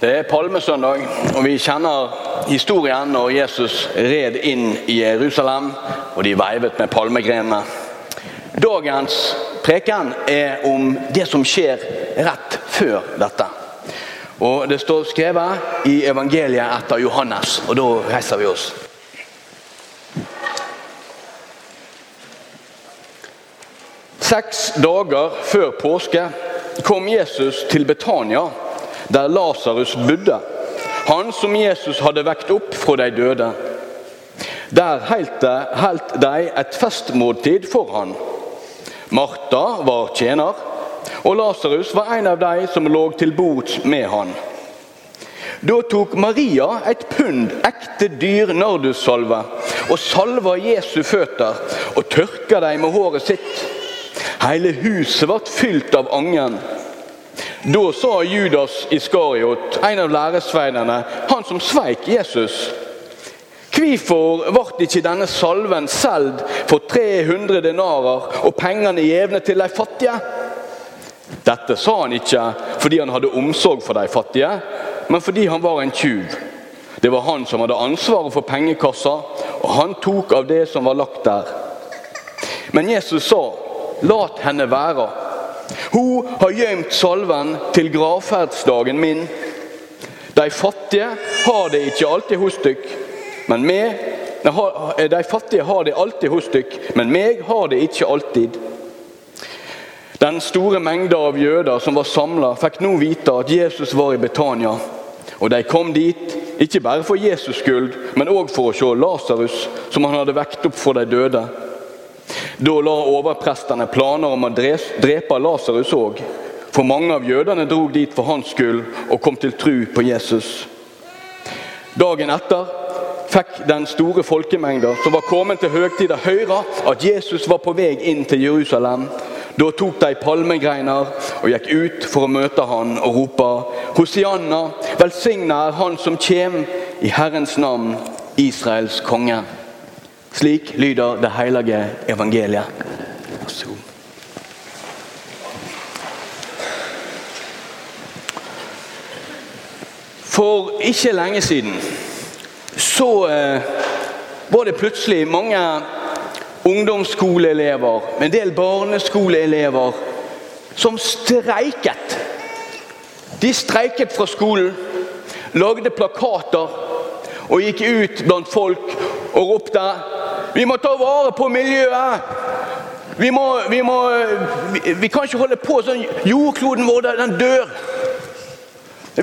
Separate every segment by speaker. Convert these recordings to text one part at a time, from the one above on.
Speaker 1: Det er palmesøndag, og vi kjenner historien når Jesus red inn i Jerusalem, og de veivet med palmegrenene. Dagens preken er om det som skjer rett før dette. Og Det står skrevet i evangeliet etter Johannes, og da reiser vi oss. Seks dager før påske kom Jesus til Betania, der Lasarus bodde. Han som Jesus hadde vekt opp fra de døde. Der holdt de et festmåltid for han. Martha var tjener, og Lasarus var en av de som lå til bords med han. Da tok Maria et pund ekte dyr nardussalve og salva Jesu føtter og tørka dem med håret sitt. Hele huset ble fylt av angen. Da sa Judas Iskariot, en av læresveinene, han som sveik Jesus. Hvorfor ble ikke denne salven solgt for 300 denarer og pengene gjevne til de fattige? Dette sa han ikke fordi han hadde omsorg for de fattige, men fordi han var en tjuv. Det var han som hadde ansvaret for pengekassa, og han tok av det som var lagt der. Men Jesus sa, 'Lat henne være'. Hun har gjemt salven til gravferdsdagen min. De fattige har det ikke alltid hos dykk, men meg De fattige har det alltid hos dykk, men meg har det ikke alltid. Den store mengda av jøder som var samla, fikk nå vite at Jesus var i Betania. Og de kom dit, ikke bare for Jesus skyld, men òg for å se Lasarus, som han hadde vekt opp for de døde. Da la overprestene planer om å drepe Lasarus òg. For mange av jødene drog dit for hans skyld og kom til tru på Jesus. Dagen etter fikk den store folkemengda som var kommet til høgtida, høre at Jesus var på vei inn til Jerusalem. Da tok de palmegreiner og gikk ut for å møte han og rope Hosianna, velsigna er Han som kjem i Herrens navn, Israels konge. Slik lyder det hellige evangeliet. For ikke lenge siden så eh, var det plutselig mange ungdomsskoleelever, en del barneskoleelever, som streiket. De streiket fra skolen, lagde plakater og gikk ut blant folk og ropte Vi må ta vare på miljøet! Vi, må, vi, må, vi, vi kan ikke holde på sånn. Jordkloden vår, den dør.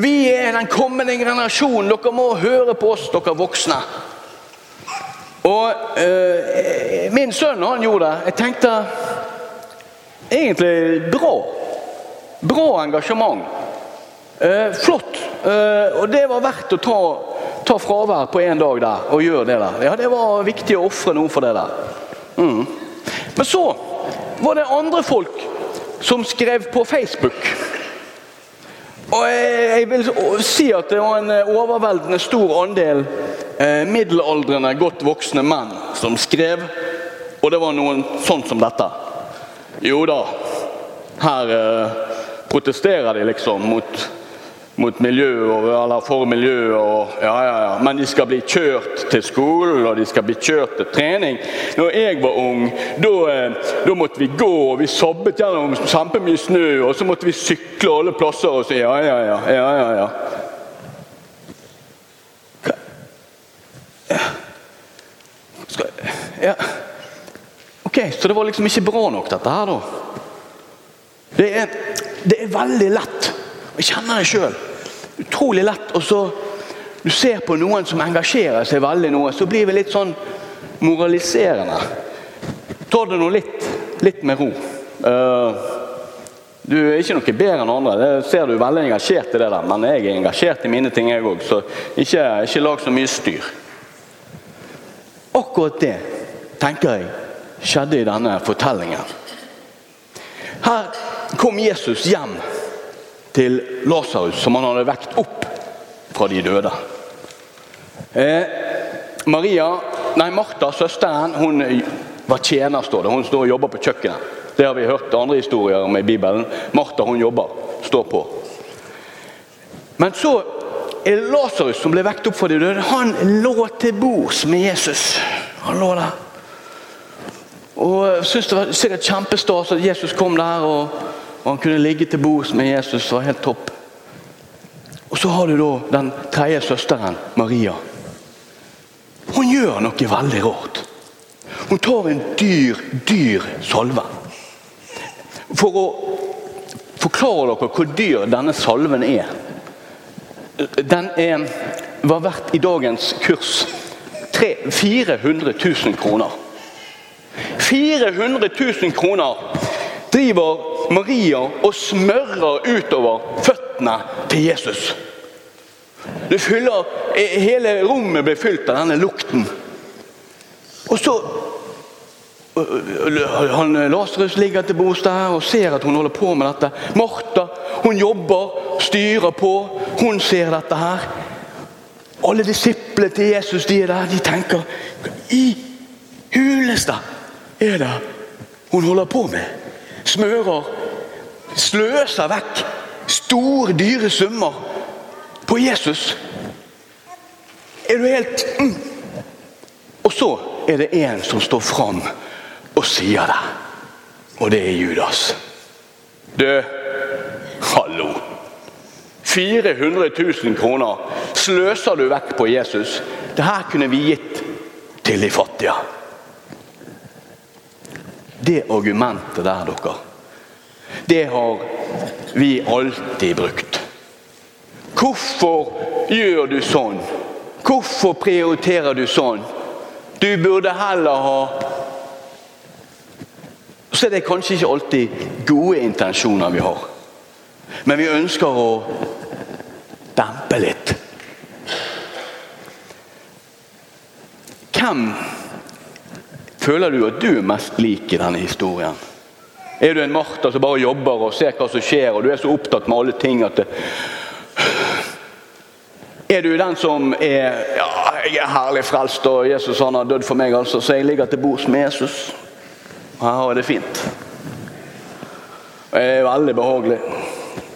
Speaker 1: Vi er den kommende generasjonen. Dere må høre på oss, dere voksne. Og øh, Min sønn han gjorde det. Jeg tenkte egentlig bra. Bra engasjement. Eh, flott. Eh, og det var verdt å ta, ta fravær på én dag der og gjøre det der. Ja, Det var viktig å ofre noe for det der. Mm. Men så var det andre folk som skrev på Facebook. Og jeg vil si at det var en overveldende stor andel eh, middelaldrende, godt voksne menn som skrev. Og det var noen sånn som dette. Jo da, her eh, protesterer de liksom mot mot miljøet, eller for miljøet. Og, ja, ja, ja. Men de skal bli kjørt til skolen og de skal bli kjørt til trening. Når jeg var ung, da, da måtte vi gå, og vi sobbet gjennom kjempemye snø. Og så måtte vi sykle alle plasser og si ja, ja, ja. ja, ja, ja. Ja. Ok, Så det var liksom ikke bra nok, dette her, da? Det er, det er veldig lett. Jeg kjenner det sjøl. Utrolig lett. Og så Du ser på noen som engasjerer seg veldig i noe, så blir vi litt sånn moraliserende. Ta det nå litt, litt med ro. Uh, du er ikke noe bedre enn andre. Det ser du veldig engasjert i det der. Men jeg er engasjert i mine ting, jeg òg. Så ikke, ikke lag så mye styr. Akkurat det tenker jeg skjedde i denne fortellingen. Her kom Jesus hjem til Lasarus, som han hadde vekt opp fra de døde. Eh, Maria, nei Martha, søsteren, hun var tjener, står det. Hun står og jobber på kjøkkenet. Det har vi hørt andre historier om i Bibelen. Martha hun jobber, står på. Men så er Lasarus, som ble vekt opp fra de døde, han lå til bords med Jesus. Han lå der. Og syntes det var sikkert kjempestas at Jesus kom der, og, og han kunne ligge til bords med Jesus. Det var helt topp. Og så har du da den tredje søsteren, Maria. Hun gjør noe veldig rart. Hun tar en dyr, dyr salve. For å forklare dere hvor dyr denne salven er. Den er, var verdt i dagens kurs 400 000 kroner. 400 000 kroner driver Maria og smører utover føttene til Jesus. Fyller, hele rommet blir fylt av denne lukten. Og så han Lasarus ligger til bords der og ser at hun holder på med dette. Martha hun jobber, styrer på. Hun ser dette her. Alle disiplene til Jesus de er der. De tenker I huleste er det hun holder på med? Smører, sløser vekk store, dyre summer på Jesus. Er du helt mm. Og så er det en som står fram og sier det. Og det er Judas. Du, hallo. 400 000 kroner sløser du vekk på Jesus. Det her kunne vi gitt til de fattige. Det argumentet der, dere, det har vi alltid brukt. Hvorfor gjør du sånn? Hvorfor prioriterer du sånn? Du burde heller ha Så er det kanskje ikke alltid gode intensjoner vi har. Men vi ønsker å dempe litt. Hvem Føler du at du er mest lik i denne historien? Er du en Martha som bare jobber og ser hva som skjer, og du er så opptatt med alle ting at det... Er du den som er ja, jeg er herlig frelst, og Jesus han har dødd for meg, altså, så jeg ligger til bords med Jesus. Og jeg har det fint. Og jeg er veldig behagelig.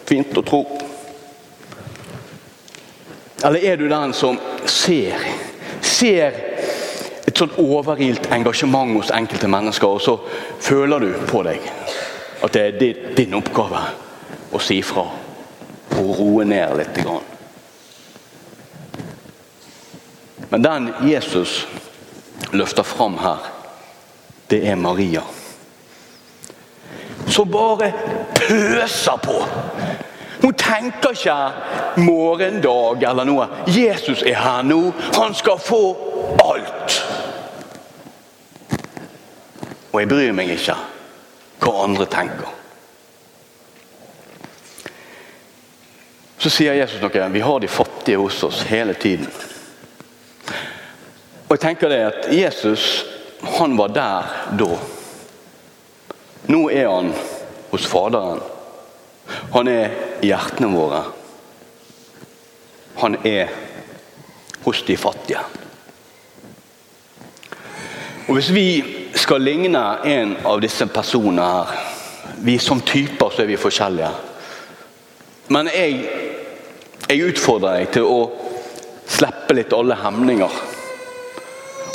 Speaker 1: Fint å tro. Eller er du den som ser? Ser et sånt overilt engasjement hos enkelte mennesker, og så føler du på deg at det er din oppgave å si fra og roe ned litt. Men den Jesus løfter fram her, det er Maria. Som bare pøser på. Hun tenker ikke morgendag eller noe. Jesus er her nå. Han skal få alt. Og jeg bryr meg ikke hva andre tenker. Så sier Jesus noe. Vi har de fattige hos oss hele tiden. Og jeg tenker det at Jesus han var der da. Nå er han hos Faderen. Han er i hjertene våre. Han er hos de fattige. Og Hvis vi skal ligne en av disse personene her Vi Som typer så er vi forskjellige. Men jeg, jeg utfordrer deg til å slippe litt alle hemninger.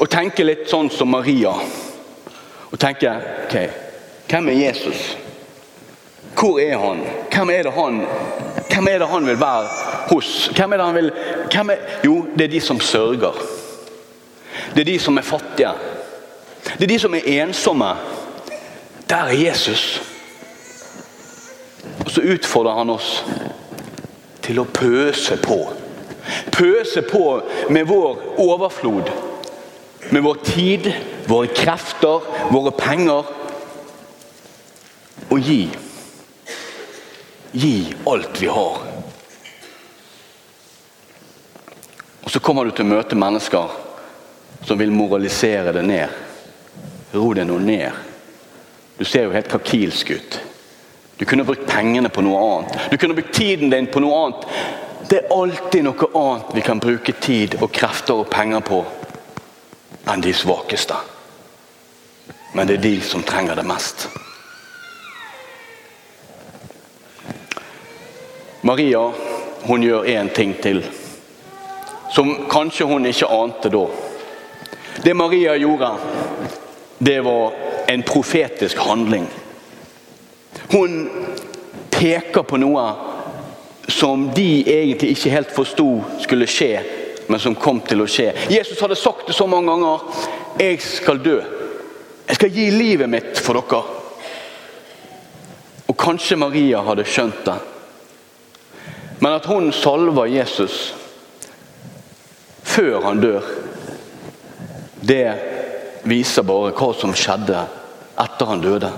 Speaker 1: Og tenke litt sånn som Maria. Og tenke ok, hvem er Jesus? Hvor er han? Hvem er det han, hvem er det han vil være hos? Hvem er det han vil, er, jo, det er de som sørger. Det er de som er fattige. Det er de som er ensomme. Der er Jesus. Og så utfordrer han oss til å pøse på. Pøse på med vår overflod. Med vår tid, våre krefter, våre penger. Og gi. Gi alt vi har. Og så kommer du til å møte mennesker som vil moralisere det ned. Ro deg nå ned. Du ser jo helt kakilsk ut. Du kunne brukt pengene på noe annet. Du kunne brukt tiden din på noe annet. Det er alltid noe annet vi kan bruke tid og krefter og penger på enn de svakeste. Men det er de som trenger det mest. Maria hun gjør én ting til. som kanskje hun ikke ante da. Det Maria gjorde, det var en profetisk handling. Hun peker på noe som de egentlig ikke helt forsto skulle skje, men som kom til å skje. Jesus hadde sagt det så mange ganger. 'Jeg skal dø. Jeg skal gi livet mitt for dere.' Og kanskje Maria hadde skjønt det. Men at hun salver Jesus før han dør, det viser bare hva som skjedde etter han døde.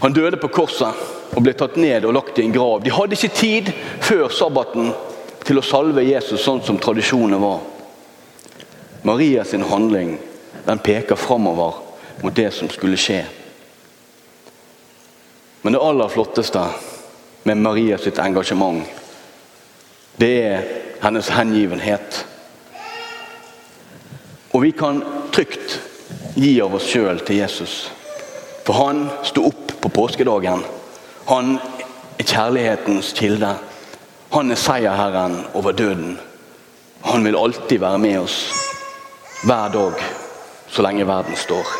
Speaker 1: Han døde på korset og ble tatt ned og lagt i en grav. De hadde ikke tid før sabbaten til å salve Jesus sånn som tradisjonen var. Maria sin handling den peker framover mot det som skulle skje. Men det aller flotteste med Maria sitt engasjement, det er hennes hengivenhet. Og vi kan trygt gi av oss sjøl til Jesus. For han sto opp på påskedagen. Han er kjærlighetens kilde. Han er seierherren over døden. Han vil alltid være med oss hver dag så lenge verden står.